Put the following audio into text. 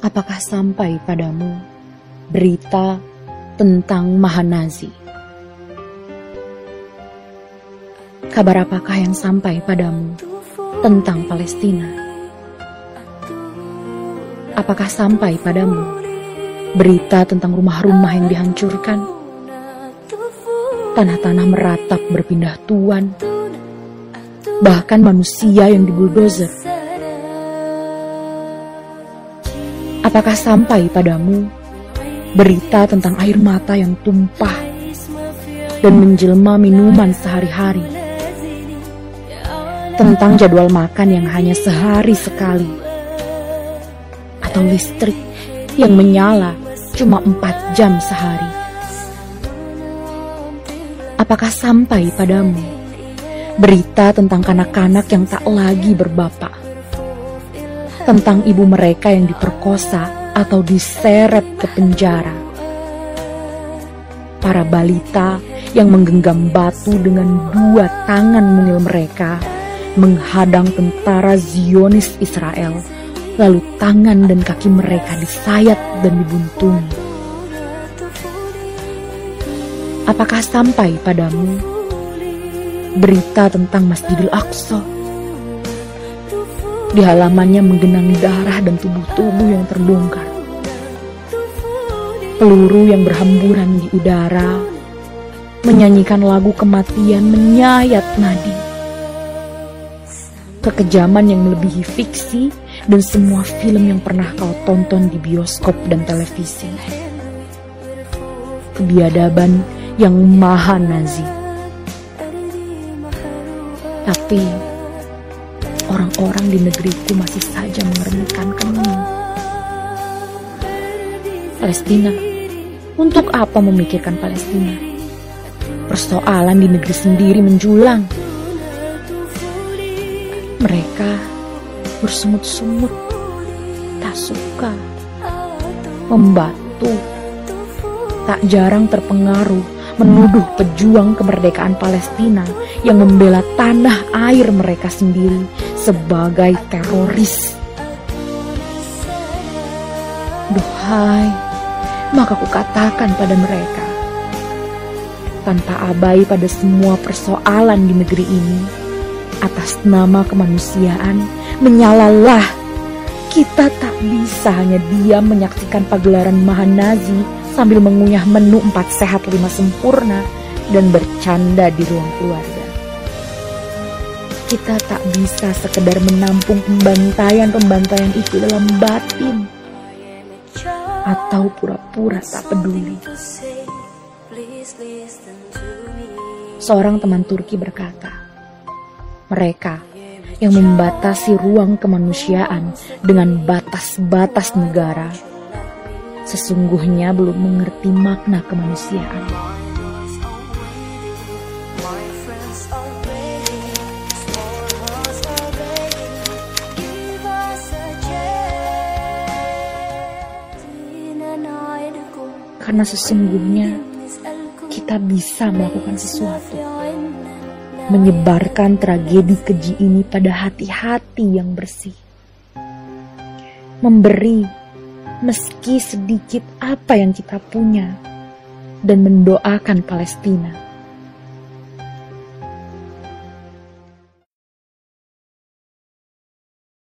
Apakah sampai padamu berita tentang Mahanazi? Kabar apakah yang sampai padamu tentang Palestina? Apakah sampai padamu berita tentang rumah-rumah yang dihancurkan? Tanah-tanah meratap berpindah tuan, bahkan manusia yang dibuldozer. Apakah sampai padamu berita tentang air mata yang tumpah dan menjelma minuman sehari-hari? Tentang jadwal makan yang hanya sehari sekali? Atau listrik yang menyala cuma empat jam sehari? Apakah sampai padamu berita tentang kanak-kanak yang tak lagi berbapak? Tentang ibu mereka yang diperkosa atau diseret ke penjara. Para balita yang menggenggam batu dengan dua tangan mungil mereka menghadang tentara Zionis Israel, lalu tangan dan kaki mereka disayat dan dibuntungi. Apakah sampai padamu berita tentang Masjidil Aqsa? Di halamannya menggenangi darah dan tubuh-tubuh yang terbongkar. Peluru yang berhamburan di udara menyanyikan lagu kematian menyayat nadi. Kekejaman yang melebihi fiksi dan semua film yang pernah kau tonton di bioskop dan televisi. Kebiadaban yang maha nazi. Tapi orang-orang di negeriku masih saja mengernyitkan kening. Palestina, untuk apa memikirkan Palestina? Persoalan di negeri sendiri menjulang. Mereka bersemut-semut, tak suka, membatu, tak jarang terpengaruh menuduh pejuang kemerdekaan Palestina yang membela tanah air mereka sendiri sebagai teroris. Duhai, maka kukatakan pada mereka, tanpa abai pada semua persoalan di negeri ini, atas nama kemanusiaan, menyalalah kita tak bisa hanya diam menyaksikan pagelaran Mahanazi sambil mengunyah menu empat sehat lima sempurna dan bercanda di ruang keluarga kita tak bisa sekedar menampung pembantaian-pembantaian itu dalam batin atau pura-pura tak peduli. Seorang teman Turki berkata, mereka yang membatasi ruang kemanusiaan dengan batas-batas negara sesungguhnya belum mengerti makna kemanusiaan. Karena sesungguhnya kita bisa melakukan sesuatu. Menyebarkan tragedi keji ini pada hati-hati yang bersih. Memberi meski sedikit apa yang kita punya dan mendoakan Palestina